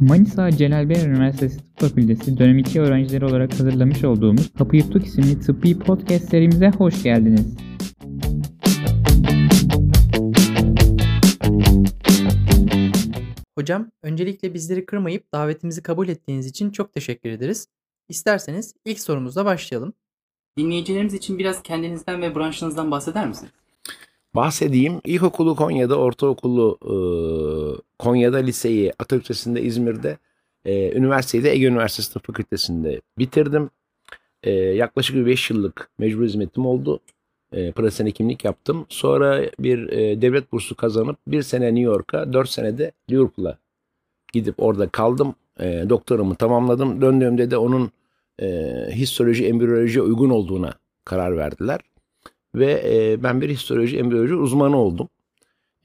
Manisa Celal Bayar Üniversitesi Tıp Fakültesi dönem 2 öğrencileri olarak hazırlamış olduğumuz Kapı Yuttuk isimli tıbbi podcast serimize hoş geldiniz. Hocam, öncelikle bizleri kırmayıp davetimizi kabul ettiğiniz için çok teşekkür ederiz. İsterseniz ilk sorumuzla başlayalım. Dinleyicilerimiz için biraz kendinizden ve branşınızdan bahseder misiniz? Bahsedeyim. İlkokulu Konya'da, ortaokulu e, Konya'da, liseyi Atatürk Lisesi'nde İzmir'de, e, üniversiteyi de Ege Üniversitesi Tıp Fakültesi'nde bitirdim. E, yaklaşık 5 yıllık mecbur hizmetim oldu. E, pratisyen hekimlik yaptım. Sonra bir e, devlet bursu kazanıp bir sene New York'a, 4 senede Liverpool'a gidip orada kaldım. E, doktoramı tamamladım. Döndüğümde de onun e, histoloji, embriyoloji uygun olduğuna karar verdiler. Ve e, ben bir histoloji, embriyoloji uzmanı oldum.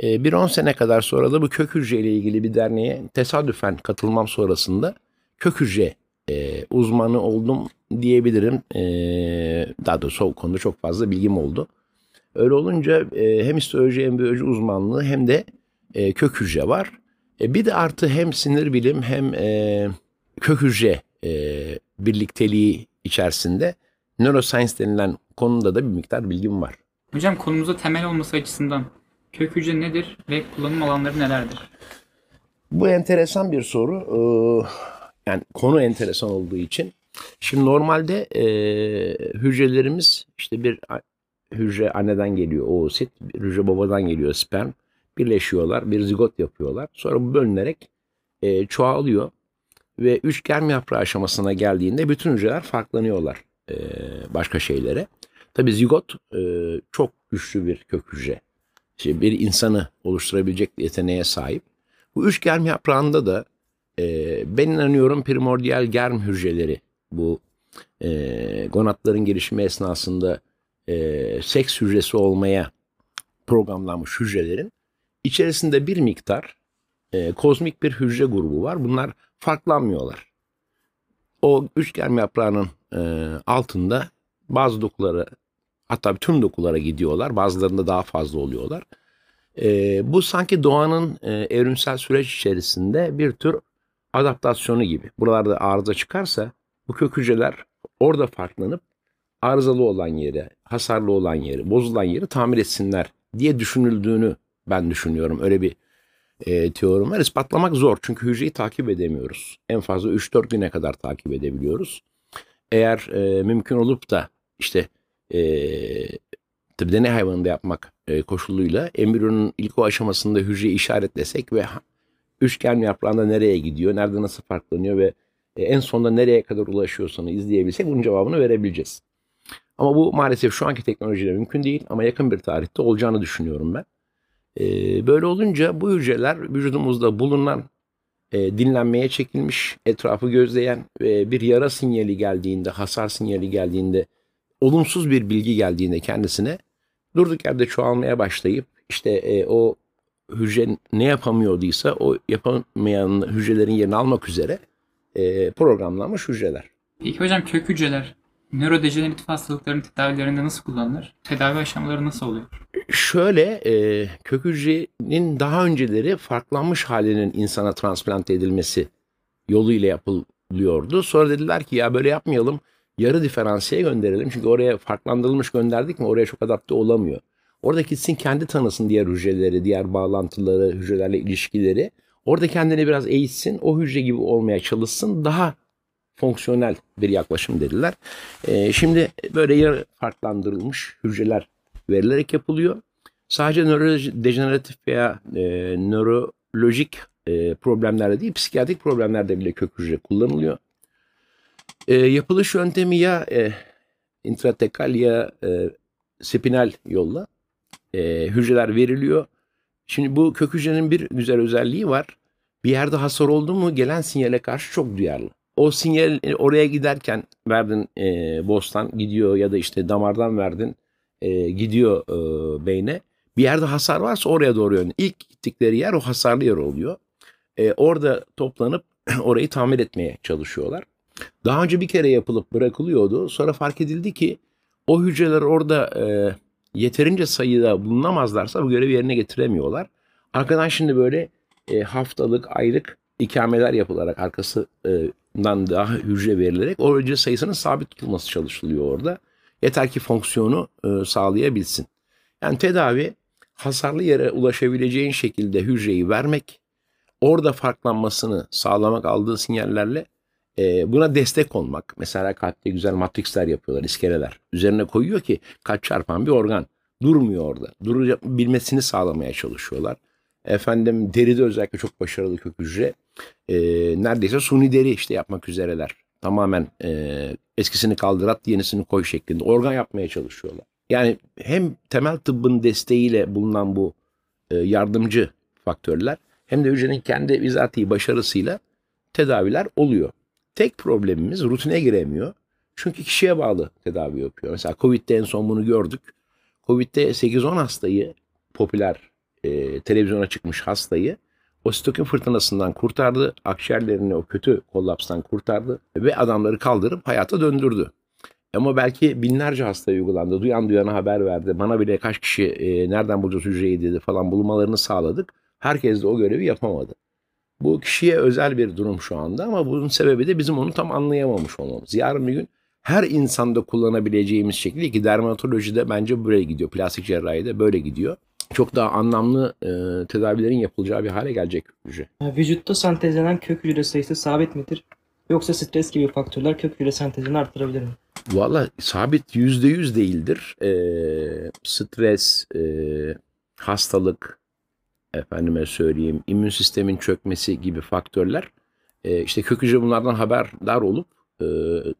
E, bir 10 sene kadar sonra da bu kök hücre ile ilgili bir derneğe tesadüfen katılmam sonrasında kök hücre e, uzmanı oldum diyebilirim. E, daha doğrusu o konuda çok fazla bilgim oldu. Öyle olunca e, hem histoloji, embriyoloji uzmanlığı hem de e, kök hücre var. E, bir de artı hem sinir bilim hem e, kök hücre e, birlikteliği içerisinde neuroscience denilen konuda da bir miktar bilgim var. Hocam konumuza temel olması açısından kök hücre nedir ve kullanım alanları nelerdir? Bu enteresan bir soru. Ee, yani konu enteresan olduğu için. Şimdi normalde e, hücrelerimiz işte bir hücre anneden geliyor oosit, bir hücre babadan geliyor sperm. Birleşiyorlar, bir zigot yapıyorlar. Sonra bu bölünerek e, çoğalıyor ve üç germ yaprağı aşamasına geldiğinde bütün hücreler farklanıyorlar e, başka şeylere. Tabii zigot e, çok güçlü bir kök hücre. İşte bir insanı oluşturabilecek yeteneğe sahip. Bu üç germ yaprağında da e, ben inanıyorum primordial germ hücreleri bu e, gonatların gelişimi esnasında e, seks hücresi olmaya programlanmış hücrelerin içerisinde bir miktar e, kozmik bir hücre grubu var. Bunlar farklanmıyorlar. O üç germ yaprağının e, altında bazı dokulara hatta tüm dokulara gidiyorlar. Bazılarında daha fazla oluyorlar. E, bu sanki doğanın e, evrimsel süreç içerisinde bir tür adaptasyonu gibi. Buralarda arıza çıkarsa bu kök hücreler orada farklanıp arızalı olan yeri, hasarlı olan yeri, bozulan yeri tamir etsinler diye düşünüldüğünü ben düşünüyorum. Öyle bir e, teorim var. İspatlamak zor çünkü hücreyi takip edemiyoruz. En fazla 3-4 güne kadar takip edebiliyoruz. Eğer e, mümkün olup da işte e, tabii deney hayvanında yapmak e, koşuluyla embriyonun ilk o aşamasında hücreyi işaretlesek ve üçgen yaprağında nereye gidiyor, nerede nasıl farklanıyor ve e, en sonunda nereye kadar ulaşıyorsanı izleyebilsek bunun cevabını verebileceğiz. Ama bu maalesef şu anki teknolojiyle mümkün değil ama yakın bir tarihte olacağını düşünüyorum ben. E, böyle olunca bu hücreler vücudumuzda bulunan e, dinlenmeye çekilmiş, etrafı gözleyen ve bir yara sinyali geldiğinde, hasar sinyali geldiğinde, olumsuz bir bilgi geldiğinde kendisine durduk yerde çoğalmaya başlayıp işte e, o hücre ne yapamıyorduysa o yapamayan hücrelerin yerini almak üzere e, programlanmış hücreler. Peki hocam kök hücreler nörodejeneratif hastalıkların tedavilerinde nasıl kullanılır? Tedavi aşamaları nasıl oluyor? Şöyle e, kök hücrenin daha önceleri farklanmış halinin insana transplante edilmesi yoluyla yapılıyordu. Sonra dediler ki ya böyle yapmayalım yarı diferansiye gönderelim. Çünkü oraya farklandırılmış gönderdik mi oraya çok adapte olamıyor. Orada gitsin kendi tanısın diğer hücreleri, diğer bağlantıları, hücrelerle ilişkileri. Orada kendini biraz eğitsin, o hücre gibi olmaya çalışsın. Daha fonksiyonel bir yaklaşım dediler. Ee, şimdi böyle yarı farklandırılmış hücreler verilerek yapılıyor. Sadece nörodejeneratif veya e, nörolojik e, problemlerde değil, psikiyatrik problemlerde bile kök hücre kullanılıyor. E, yapılış yöntemi ya e, intratekal ya e, spinal yolla e, hücreler veriliyor. Şimdi bu kök hücrenin bir güzel özelliği var. Bir yerde hasar oldu mu gelen sinyale karşı çok duyarlı. O sinyal e, oraya giderken verdin e, bostan gidiyor ya da işte damardan verdin e, gidiyor e, beyne. Bir yerde hasar varsa oraya doğru yönleniyor. İlk gittikleri yer o hasarlı yer oluyor. E, orada toplanıp orayı tamir etmeye çalışıyorlar. Daha önce bir kere yapılıp bırakılıyordu. Sonra fark edildi ki o hücreler orada e, yeterince sayıda bulunamazlarsa bu görevi yerine getiremiyorlar. Arkadan şimdi böyle e, haftalık, aylık ikameler yapılarak arkasından daha hücre verilerek o hücre sayısının sabit tutulması çalışılıyor orada. Yeter ki fonksiyonu e, sağlayabilsin. Yani tedavi hasarlı yere ulaşabileceğin şekilde hücreyi vermek, orada farklanmasını sağlamak aldığı sinyallerle e, buna destek olmak. Mesela kalpte güzel matrixler yapıyorlar, iskeleler. Üzerine koyuyor ki kalp çarpan bir organ. Durmuyor orada. Durabilmesini sağlamaya çalışıyorlar. Efendim deride özellikle çok başarılı kök hücre. E, neredeyse suni deri işte yapmak üzereler. Tamamen e, eskisini kaldır at yenisini koy şeklinde organ yapmaya çalışıyorlar. Yani hem temel tıbbın desteğiyle bulunan bu e, yardımcı faktörler hem de hücrenin kendi bizatihi başarısıyla tedaviler oluyor. Tek problemimiz rutine giremiyor. Çünkü kişiye bağlı tedavi yapıyor. Mesela Covid'de en son bunu gördük. Covid'de 8-10 hastayı popüler e, televizyona çıkmış hastayı o sitokin fırtınasından kurtardı. Akciğerlerini o kötü kollapstan kurtardı ve adamları kaldırıp hayata döndürdü. Ama belki binlerce hastaya uygulandı. Duyan duyana haber verdi. Bana bile kaç kişi e, nereden bulacağız hücreyi dedi falan bulmalarını sağladık. Herkes de o görevi yapamadı. Bu kişiye özel bir durum şu anda ama bunun sebebi de bizim onu tam anlayamamış olmamız. Yarın bir gün her insanda kullanabileceğimiz şekilde ki dermatolojide bence böyle gidiyor. Plastik cerrahide böyle gidiyor. Çok daha anlamlı e, tedavilerin yapılacağı bir hale gelecek hücre. Vücutta sentezlenen kök hücre sayısı sabit midir? Yoksa stres gibi faktörler kök hücre sentezini arttırabilir mi? Valla sabit yüzde yüz değildir. E, stres, e, hastalık, efendime söyleyeyim, immün sistemin çökmesi gibi faktörler e, işte kök hücre bunlardan haberdar olup e,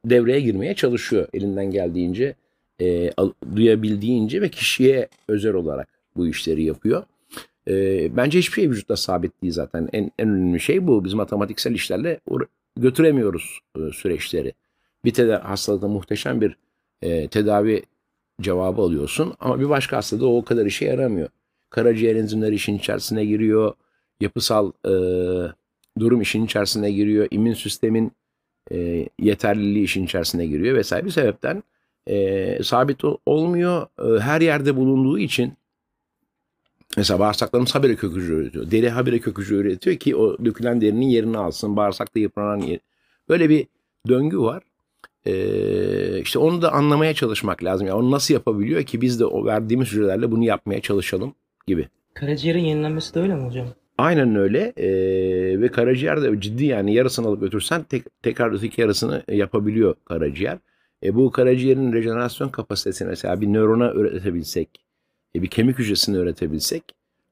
devreye girmeye çalışıyor elinden geldiğince, e, duyabildiğince ve kişiye özel olarak bu işleri yapıyor. E, bence hiçbir şey vücutta sabit değil zaten. En, en önemli şey bu. Biz matematiksel işlerle götüremiyoruz e, süreçleri. Bir teda- hastalıkta muhteşem bir e, tedavi cevabı alıyorsun ama bir başka hastada o kadar işe yaramıyor. Karaciğer enzimleri işin içerisine giriyor. Yapısal e, durum işin içerisine giriyor. İmmün sistemin e, yeterliliği işin içerisine giriyor vesaire. Bir sebepten e, sabit ol- olmuyor. E, her yerde bulunduğu için mesela bağırsaklarımız habire kök hücre üretiyor. Deri habire kök hücre üretiyor ki o dökülen derinin yerini alsın. Bağırsakta yıpranan yer. Böyle bir döngü var. Ee, işte onu da anlamaya çalışmak lazım. Yani onu nasıl yapabiliyor ki biz de o verdiğimiz hücrelerle bunu yapmaya çalışalım gibi. Karaciğerin yenilenmesi de öyle mi hocam? Aynen öyle Ee, ve karaciğer de ciddi yani yarısını alıp götürsen tek, tekrar öteki yarısını yapabiliyor karaciğer. E, bu karaciğerin rejenerasyon kapasitesini mesela bir nörona üretebilsek, e, bir kemik hücresini üretebilsek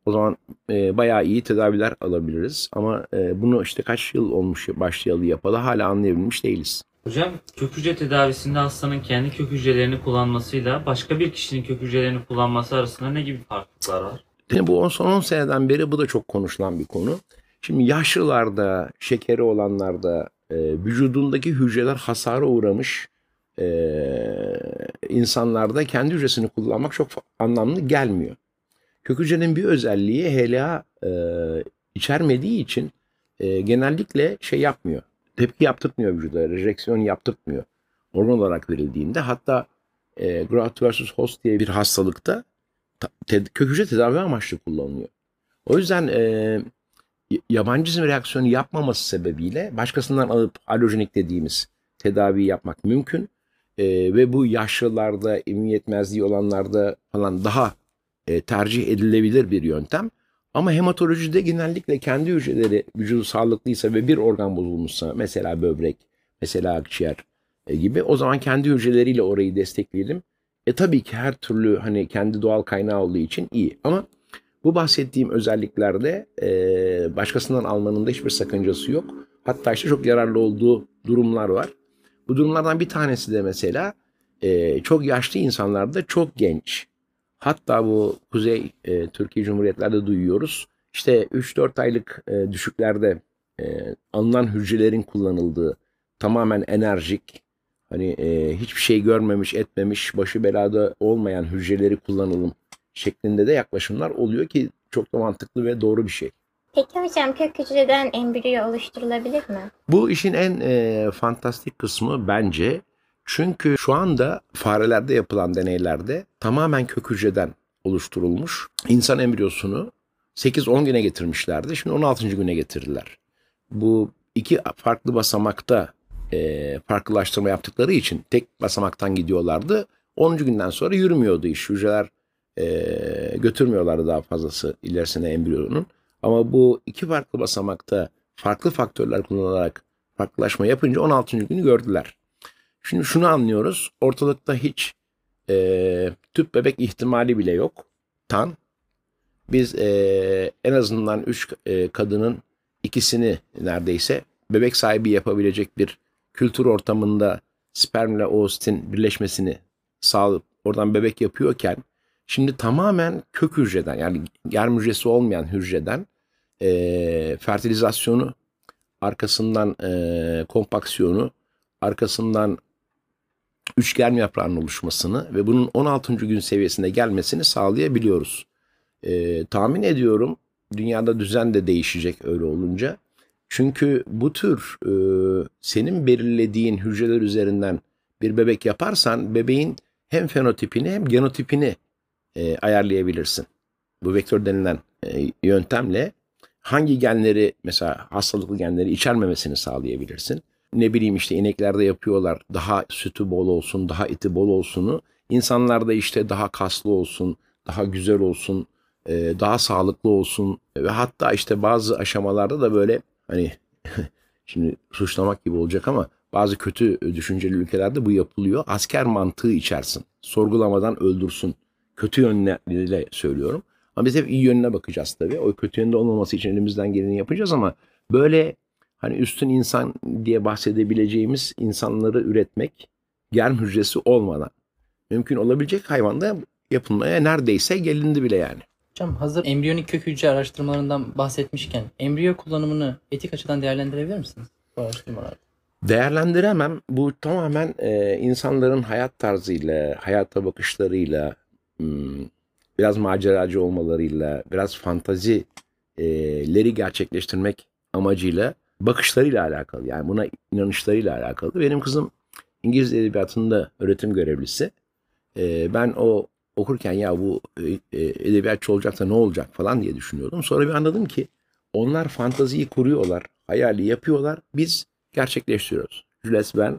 o zaman e, bayağı iyi tedaviler alabiliriz. Ama e, bunu işte kaç yıl olmuş başlayalı yapalı hala anlayabilmiş değiliz. Hocam kök hücre tedavisinde hastanın kendi kök hücrelerini kullanmasıyla başka bir kişinin kök hücrelerini kullanması arasında ne gibi farklılıklar var? Yani bu on- son 10 seneden beri bu da çok konuşulan bir konu. Şimdi yaşlılarda, şekeri olanlarda e, vücudundaki hücreler hasara uğramış insanlarda kendi hücresini kullanmak çok anlamlı gelmiyor. Kök hücrenin bir özelliği HLA e, içermediği için e, genellikle şey yapmıyor. Tepki yaptırtmıyor vücuda, rejeksiyon yaptırtmıyor. Organ olarak verildiğinde hatta e, graft versus host diye bir hastalıkta ta- te- kök hücre tedavi amaçlı kullanılıyor. O yüzden e, yabancı reaksiyonu yapmaması sebebiyle başkasından alıp alojenik dediğimiz tedaviyi yapmak mümkün. E, ve bu yaşlılarda, immün yetmezliği olanlarda falan daha e, tercih edilebilir bir yöntem. Ama hematolojide genellikle kendi hücreleri vücudu sağlıklıysa ve bir organ bozulmuşsa mesela böbrek, mesela akciğer e, gibi o zaman kendi hücreleriyle orayı destekleyelim. E tabii ki her türlü hani kendi doğal kaynağı olduğu için iyi. Ama bu bahsettiğim özelliklerde e, başkasından almanın da hiçbir sakıncası yok. Hatta işte çok yararlı olduğu durumlar var. Bu durumlardan bir tanesi de mesela e, çok yaşlı insanlarda çok genç. Hatta bu Kuzey e, Türkiye Cumhuriyetlerde duyuyoruz. İşte 3-4 aylık e, düşüklerde e, alınan hücrelerin kullanıldığı tamamen enerjik, hani e, hiçbir şey görmemiş, etmemiş, başı belada olmayan hücreleri kullanalım şeklinde de yaklaşımlar oluyor ki çok da mantıklı ve doğru bir şey. Peki hocam kök hücreden embriyo oluşturulabilir mi? Bu işin en e, fantastik kısmı bence Çünkü şu anda farelerde yapılan deneylerde tamamen kök hücreden oluşturulmuş insan embriyosunu 8-10 güne getirmişlerdi. Şimdi 16. güne getirdiler. Bu iki farklı basamakta e, farklılaştırma yaptıkları için tek basamaktan gidiyorlardı. 10. günden sonra yürümüyordu iş. Hücreler e, götürmüyorlardı daha fazlası ilerisine embriyonun. Ama bu iki farklı basamakta farklı faktörler kullanarak farklılaşma yapınca 16. günü gördüler. Şimdi şunu anlıyoruz. Ortalıkta hiç e, tüp bebek ihtimali bile yok. Tan. Biz e, en azından 3 e, kadının ikisini neredeyse bebek sahibi yapabilecek bir kültür ortamında spermle oostin birleşmesini sağlayıp oradan bebek yapıyorken şimdi tamamen kök hücreden yani germ hücresi olmayan hücreden e, fertilizasyonu arkasından e, kompaksiyonu arkasından üç germ yaprağının oluşmasını ve bunun 16. gün seviyesine gelmesini sağlayabiliyoruz. E, tahmin ediyorum dünyada düzen de değişecek öyle olunca. Çünkü bu tür e, senin belirlediğin hücreler üzerinden bir bebek yaparsan bebeğin hem fenotipini hem genotipini e, ayarlayabilirsin. Bu vektör denilen e, yöntemle hangi genleri mesela hastalıklı genleri içermemesini sağlayabilirsin. Ne bileyim işte ineklerde yapıyorlar daha sütü bol olsun, daha eti bol olsunu. İnsanlarda işte daha kaslı olsun, daha güzel olsun, e, daha sağlıklı olsun ve hatta işte bazı aşamalarda da böyle hani şimdi suçlamak gibi olacak ama bazı kötü düşünceli ülkelerde bu yapılıyor. Asker mantığı içersin. Sorgulamadan öldürsün. Kötü yönleriyle söylüyorum. Ama biz hep iyi yönüne bakacağız tabii. O kötü yönde olmaması için elimizden geleni yapacağız ama böyle hani üstün insan diye bahsedebileceğimiz insanları üretmek germ hücresi olmadan mümkün olabilecek hayvanda yapılmaya neredeyse gelindi bile yani. Hocam hazır embriyonik kök hücre araştırmalarından bahsetmişken embriyo kullanımını etik açıdan değerlendirebilir misiniz bu araştırmalarda? Değerlendiremem. Bu tamamen e, insanların hayat tarzıyla, hayata bakışlarıyla, biraz maceracı olmalarıyla, biraz fantazileri gerçekleştirmek amacıyla bakışlarıyla alakalı. Yani buna inanışlarıyla alakalı. Benim kızım İngiliz edebiyatında öğretim görevlisi. E, ben o okurken ya bu e, edebiyatçı olacak da ne olacak falan diye düşünüyordum. Sonra bir anladım ki onlar fantaziyi kuruyorlar, hayali yapıyorlar. Biz gerçekleştiriyoruz. Jules Verne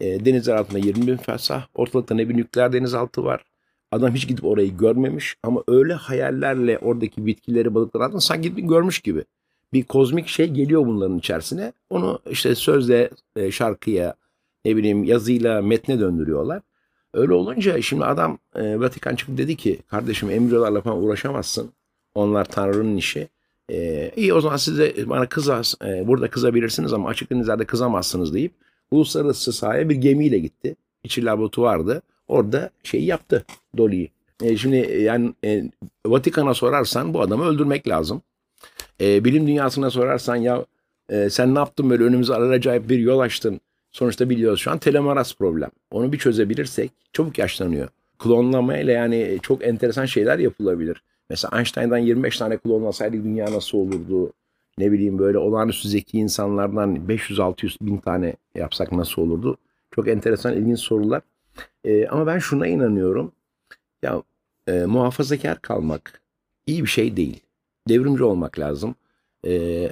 e, denizler altında 20 bin fersah, ortalıkta ne bir nükleer denizaltı var. Adam hiç gidip orayı görmemiş ama öyle hayallerle oradaki bitkileri, balıkları altında sanki gidip görmüş gibi. Bir kozmik şey geliyor bunların içerisine. Onu işte sözle, e, şarkıya, ne bileyim yazıyla, metne döndürüyorlar. Öyle olunca şimdi adam e, Vatikan çıktı dedi ki kardeşim embriyolarla falan uğraşamazsın. Onlar Tanrı'nın işi. E, iyi o zaman siz de bana kızas, e, burada kızabilirsiniz ama açık denizlerde kızamazsınız deyip uluslararası sahaya bir gemiyle gitti. İçi laboratuvardı. Orada şeyi yaptı Dolly'yi. E, şimdi yani e, Vatikan'a sorarsan bu adamı öldürmek lazım. E, bilim dünyasına sorarsan ya e, sen ne yaptın böyle önümüze acayip bir yol açtın. Sonuçta biliyoruz şu an telomeraz problem. Onu bir çözebilirsek çabuk yaşlanıyor. Klonlama ile yani çok enteresan şeyler yapılabilir. Mesela Einstein'dan 25 tane klonlasaydık dünya nasıl olurdu? Ne bileyim böyle olağanüstü zeki insanlardan 500-600 bin tane yapsak nasıl olurdu? Çok enteresan ilginç sorular. Ee, ama ben şuna inanıyorum. Ya e, muhafazakar kalmak iyi bir şey değil. Devrimci olmak lazım. Ee,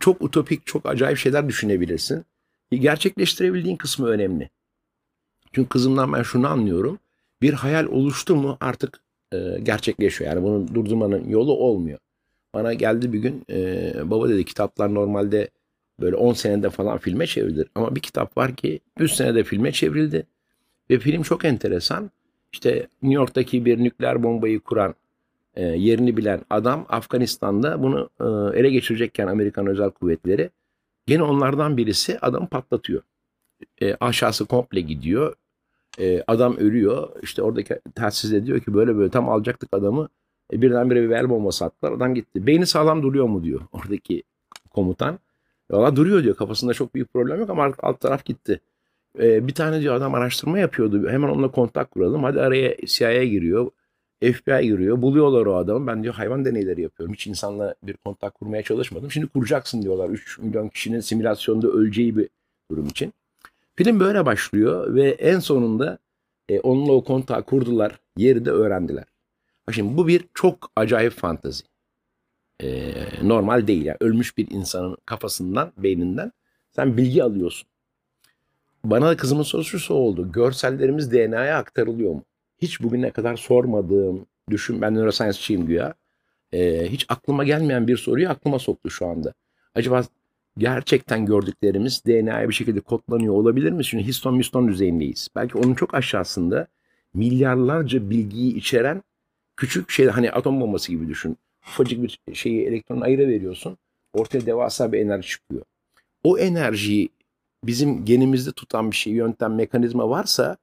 çok utopik, çok acayip şeyler düşünebilirsin gerçekleştirebildiğin kısmı önemli. Çünkü kızımdan ben şunu anlıyorum. Bir hayal oluştu mu artık e, gerçekleşiyor. Yani bunu durdurmanın yolu olmuyor. Bana geldi bir gün e, baba dedi kitaplar normalde böyle 10 senede falan filme çevrilir. Ama bir kitap var ki 3 senede filme çevrildi. Ve film çok enteresan. İşte New York'taki bir nükleer bombayı kuran, e, yerini bilen adam Afganistan'da bunu e, ele geçirecekken Amerikan özel kuvvetleri Gene onlardan birisi adam patlatıyor. E, aşağısı komple gidiyor. E, adam ölüyor. İşte oradaki telsizde diyor ki böyle böyle tam alacaktık adamı. E, birdenbire bir el bombası attılar. Adam gitti. Beyni sağlam duruyor mu diyor oradaki komutan. Valla duruyor diyor. Kafasında çok büyük problem yok ama alt taraf gitti. E, bir tane diyor adam araştırma yapıyordu. Hemen onunla kontak kuralım. Hadi araya CIA giriyor. FBI giriyor. Buluyorlar o adamı. Ben diyor hayvan deneyleri yapıyorum. Hiç insanla bir kontak kurmaya çalışmadım. Şimdi kuracaksın diyorlar. 3 milyon kişinin simülasyonda öleceği bir durum için. Film böyle başlıyor ve en sonunda e, onunla o kontağı kurdular. Yeri de öğrendiler. Şimdi bu bir çok acayip fantezi. E, normal değil. Yani ölmüş bir insanın kafasından, beyninden sen bilgi alıyorsun. Bana da kızımın sorusu şu oldu. Görsellerimiz DNA'ya aktarılıyor mu? Hiç bugüne kadar sormadığım, düşün ben neuroscience'çiyim güya. E, hiç aklıma gelmeyen bir soruyu aklıma soktu şu anda. Acaba gerçekten gördüklerimiz DNA'ya bir şekilde kodlanıyor olabilir mi? Çünkü histon miston düzeyindeyiz. Belki onun çok aşağısında milyarlarca bilgiyi içeren küçük şey hani atom bombası gibi düşün. Ufacık bir şeyi elektron ayıra veriyorsun. Ortaya devasa bir enerji çıkıyor. O enerjiyi bizim genimizde tutan bir şey, yöntem, mekanizma varsa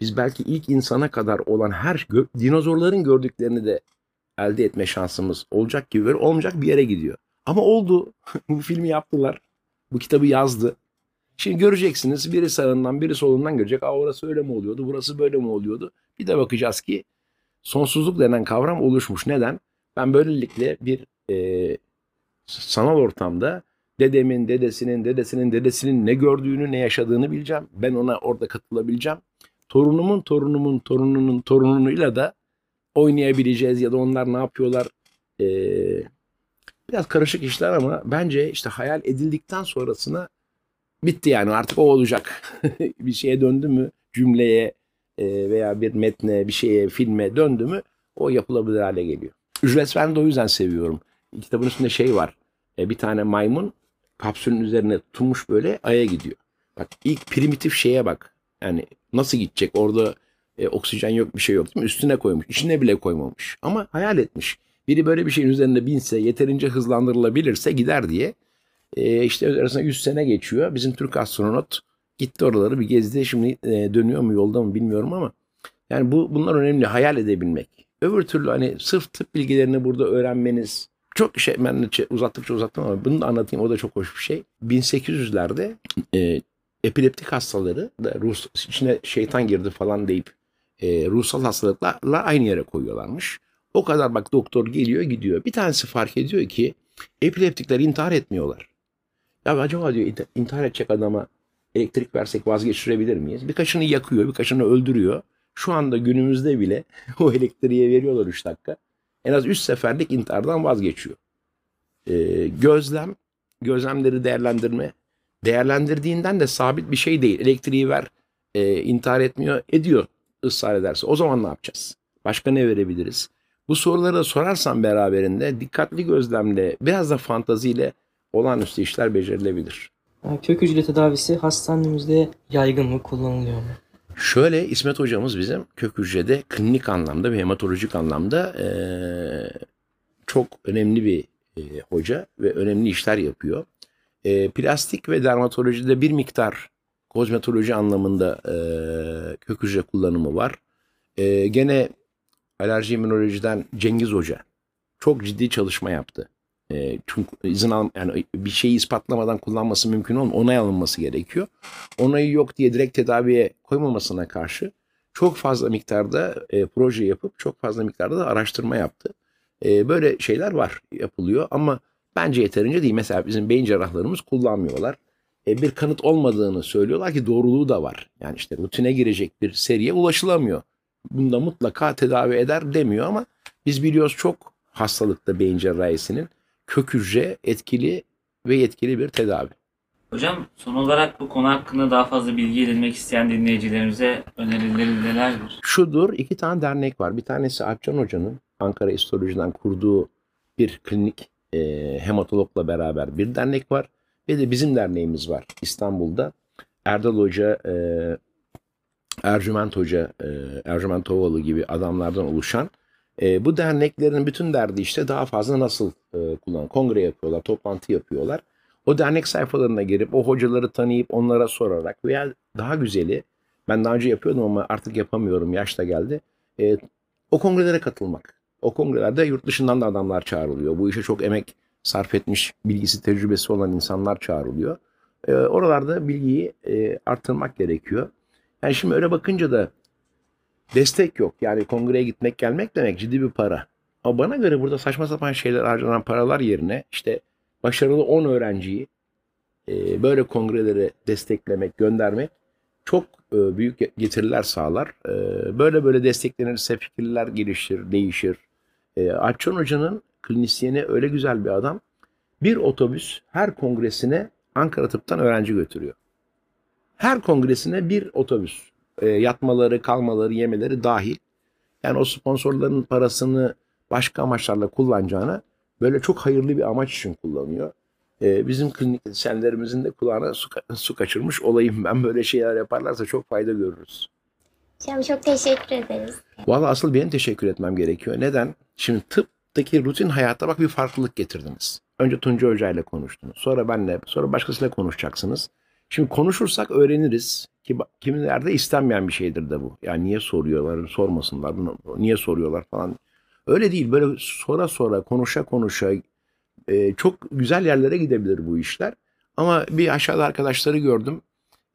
biz belki ilk insana kadar olan her gö- dinozorların gördüklerini de elde etme şansımız olacak gibi böyle olmayacak bir yere gidiyor. Ama oldu. Bu filmi yaptılar. Bu kitabı yazdı. Şimdi göreceksiniz biri sağından biri solundan görecek. Aa orası öyle mi oluyordu, burası böyle mi oluyordu? Bir de bakacağız ki sonsuzluk denen kavram oluşmuş. Neden? Ben böylelikle bir e, sanal ortamda dedemin, dedesinin, dedesinin, dedesinin ne gördüğünü, ne yaşadığını bileceğim. Ben ona orada katılabileceğim. Torunumun, torunumun, torununun torunuyla da oynayabileceğiz ya da onlar ne yapıyorlar e, biraz karışık işler ama bence işte hayal edildikten sonrasına bitti yani artık o olacak. bir şeye döndü mü cümleye veya bir metne bir şeye filme döndü mü o yapılabilir hale geliyor. Ben de o yüzden seviyorum. Kitabın üstünde şey var. E, bir tane maymun kapsülün üzerine tutmuş böyle aya gidiyor. Bak ilk primitif şeye bak. Yani nasıl gidecek orada e, oksijen yok bir şey yok değil mi? Üstüne koymuş. İçine bile koymamış. Ama hayal etmiş. Biri böyle bir şeyin üzerinde binse yeterince hızlandırılabilirse gider diye. E, işte arasında 100 sene geçiyor. Bizim Türk astronot gitti oraları bir gezdi. Şimdi e, dönüyor mu yolda mı bilmiyorum ama yani bu bunlar önemli. Hayal edebilmek. Öbür türlü hani sırf tıp bilgilerini burada öğrenmeniz çok şey ben de uzattıkça uzattım ama bunu da anlatayım o da çok hoş bir şey. 1800'lerde e, epileptik hastaları da ruh içine şeytan girdi falan deyip e, ruhsal hastalıklarla aynı yere koyuyorlarmış. O kadar bak doktor geliyor gidiyor. Bir tanesi fark ediyor ki epileptikler intihar etmiyorlar. Ya acaba diyor int- intihar edecek adama elektrik versek vazgeçirebilir miyiz? Birkaçını yakıyor, birkaçını öldürüyor. Şu anda günümüzde bile o elektriğe veriyorlar 3 dakika. En az 3 seferlik intihardan vazgeçiyor. Ee, gözlem, gözlemleri değerlendirme. Değerlendirdiğinden de sabit bir şey değil. Elektriği ver, e, intihar etmiyor, ediyor ısrar ederse. O zaman ne yapacağız? Başka ne verebiliriz? Bu soruları da sorarsan beraberinde dikkatli gözlemle, biraz da fantaziyle olağanüstü işler becerilebilir. Kök hücre tedavisi hastanemizde yaygın mı kullanılıyor mu? Şöyle İsmet hocamız bizim kök hücrede klinik anlamda ve hematolojik anlamda eee, çok önemli bir eee, hoca ve önemli işler yapıyor. Eee, plastik ve dermatolojide bir miktar kozmetoloji anlamında eee kök hücre kullanımı var. Eee, gene alerji immünolojiden Cengiz Hoca çok ciddi çalışma yaptı. Eee, çünkü izin al yani bir şeyi ispatlamadan kullanması mümkün olmuyor. Onay alınması gerekiyor onayı yok diye direkt tedaviye koymamasına karşı çok fazla miktarda e, proje yapıp çok fazla miktarda da araştırma yaptı. E, böyle şeyler var yapılıyor ama bence yeterince değil. Mesela bizim beyin cerrahlarımız kullanmıyorlar. E, bir kanıt olmadığını söylüyorlar ki doğruluğu da var. Yani işte rutine girecek bir seriye ulaşılamıyor. Bunda mutlaka tedavi eder demiyor ama biz biliyoruz çok hastalıkta beyin cerrahisinin kök hücre etkili ve yetkili bir tedavi. Hocam son olarak bu konu hakkında daha fazla bilgi edinmek isteyen dinleyicilerimize önerileri nelerdir? şudur iki tane dernek var. Bir tanesi Alpcan Hoca'nın Ankara İstolojiden kurduğu bir klinik e, hematologla beraber bir dernek var. Ve de bizim derneğimiz var İstanbul'da. Erdal Hoca, e, Ercüment Hoca, e, Ercüment Tovalı gibi adamlardan oluşan e, bu derneklerin bütün derdi işte daha fazla nasıl e, kullan kongre yapıyorlar, toplantı yapıyorlar. O dernek sayfalarına girip o hocaları tanıyıp onlara sorarak veya daha güzeli ben daha önce yapıyordum ama artık yapamıyorum yaş da geldi. E, o kongrelere katılmak. O kongrelerde yurt dışından da adamlar çağrılıyor. Bu işe çok emek sarf etmiş, bilgisi, tecrübesi olan insanlar çağrılıyor. E, oralarda bilgiyi e, arttırmak gerekiyor. Yani şimdi öyle bakınca da destek yok. Yani kongreye gitmek gelmek demek ciddi bir para. Ama bana göre burada saçma sapan şeyler harcanan paralar yerine işte başarılı 10 öğrenciyi e, böyle kongrelere desteklemek, göndermek çok e, büyük getiriler sağlar. E, böyle böyle desteklenirse fikirler gelişir, değişir. E, Alpcan Hoca'nın klinisyeni öyle güzel bir adam. Bir otobüs her kongresine Ankara Tıp'tan öğrenci götürüyor. Her kongresine bir otobüs. E, yatmaları, kalmaları, yemeleri dahil. Yani o sponsorların parasını başka amaçlarla kullanacağına böyle çok hayırlı bir amaç için kullanıyor. Ee, bizim kliniksenlerimizin de kulağına su, su kaçırmış olayım ben. Böyle şeyler yaparlarsa çok fayda görürüz. Hocam çok teşekkür ederiz. Vallahi asıl benim teşekkür etmem gerekiyor. Neden? Şimdi tıptaki rutin hayatta bak bir farklılık getirdiniz. Önce Tunca Hoca ile konuştunuz. Sonra benle, sonra başkasıyla konuşacaksınız. Şimdi konuşursak öğreniriz ki kimilerde istenmeyen bir şeydir de bu. Yani niye soruyorlar, sormasınlar, bunu, niye soruyorlar falan. Öyle değil. Böyle sonra sonra konuşa konuşa e, çok güzel yerlere gidebilir bu işler. Ama bir aşağıda arkadaşları gördüm.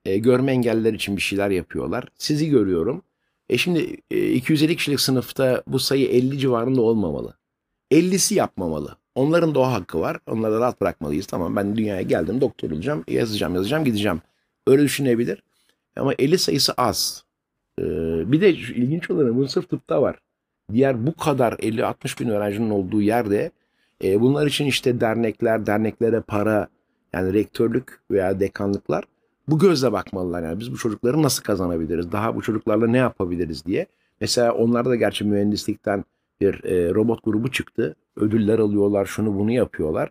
E, görme engelliler için bir şeyler yapıyorlar. Sizi görüyorum. E şimdi e, 250 kişilik sınıfta bu sayı 50 civarında olmamalı. 50'si yapmamalı. Onların da o hakkı var. Onları da rahat bırakmalıyız. Tamam ben dünyaya geldim doktor olacağım. Yazacağım yazacağım gideceğim. Öyle düşünebilir. Ama 50 sayısı az. Ee, bir de ilginç olanı bu sırf tıpta var. Diğer bu kadar 50-60 bin öğrencinin olduğu yerde e, bunlar için işte dernekler, derneklere para yani rektörlük veya dekanlıklar bu gözle bakmalılar. Yani biz bu çocukları nasıl kazanabiliriz? Daha bu çocuklarla ne yapabiliriz diye. Mesela onlarda da gerçi mühendislikten bir e, robot grubu çıktı. Ödüller alıyorlar, şunu bunu yapıyorlar.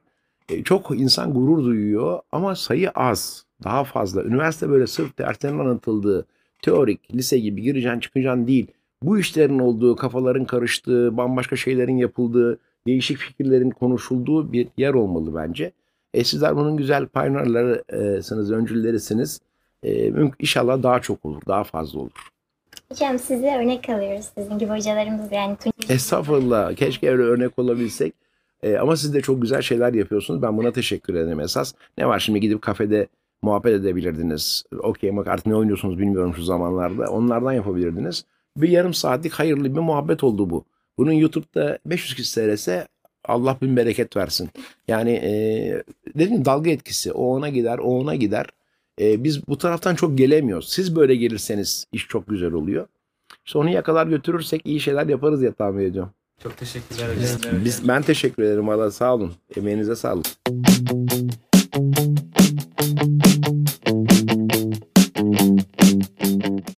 E, çok insan gurur duyuyor ama sayı az. Daha fazla. Üniversite böyle sırf derslerin anlatıldığı, teorik, lise gibi gireceksin çıkacaksın değil. Bu işlerin olduğu, kafaların karıştığı, bambaşka şeylerin yapıldığı, değişik fikirlerin konuşulduğu bir yer olmalı bence. E, sizler bunun güzel pioneerlarısınız, öncüllerisiniz. E, inşallah daha çok olur, daha fazla olur. Hocam size örnek alıyoruz. Sizin gibi hocalarımız yani Estağfurullah. Keşke öyle örnek olabilsek. E, ama siz de çok güzel şeyler yapıyorsunuz. Ben buna teşekkür ederim esas. Ne var şimdi gidip kafede muhabbet edebilirdiniz. Okey bak artık ne oynuyorsunuz bilmiyorum şu zamanlarda. Onlardan yapabilirdiniz. Bir yarım saatlik hayırlı bir muhabbet oldu bu. Bunun YouTube'da 500 kişi seyretse Allah bin bereket versin. Yani e, dedim dalga etkisi. O ona gider, o ona gider. E, biz bu taraftan çok gelemiyoruz. Siz böyle gelirseniz iş çok güzel oluyor. İşte onu yakalar götürürsek iyi şeyler yaparız diye tahmin ediyorum. Çok teşekkürler hocam. Biz, ben teşekkür ederim valla sağ olun. Emeğinize sağlık.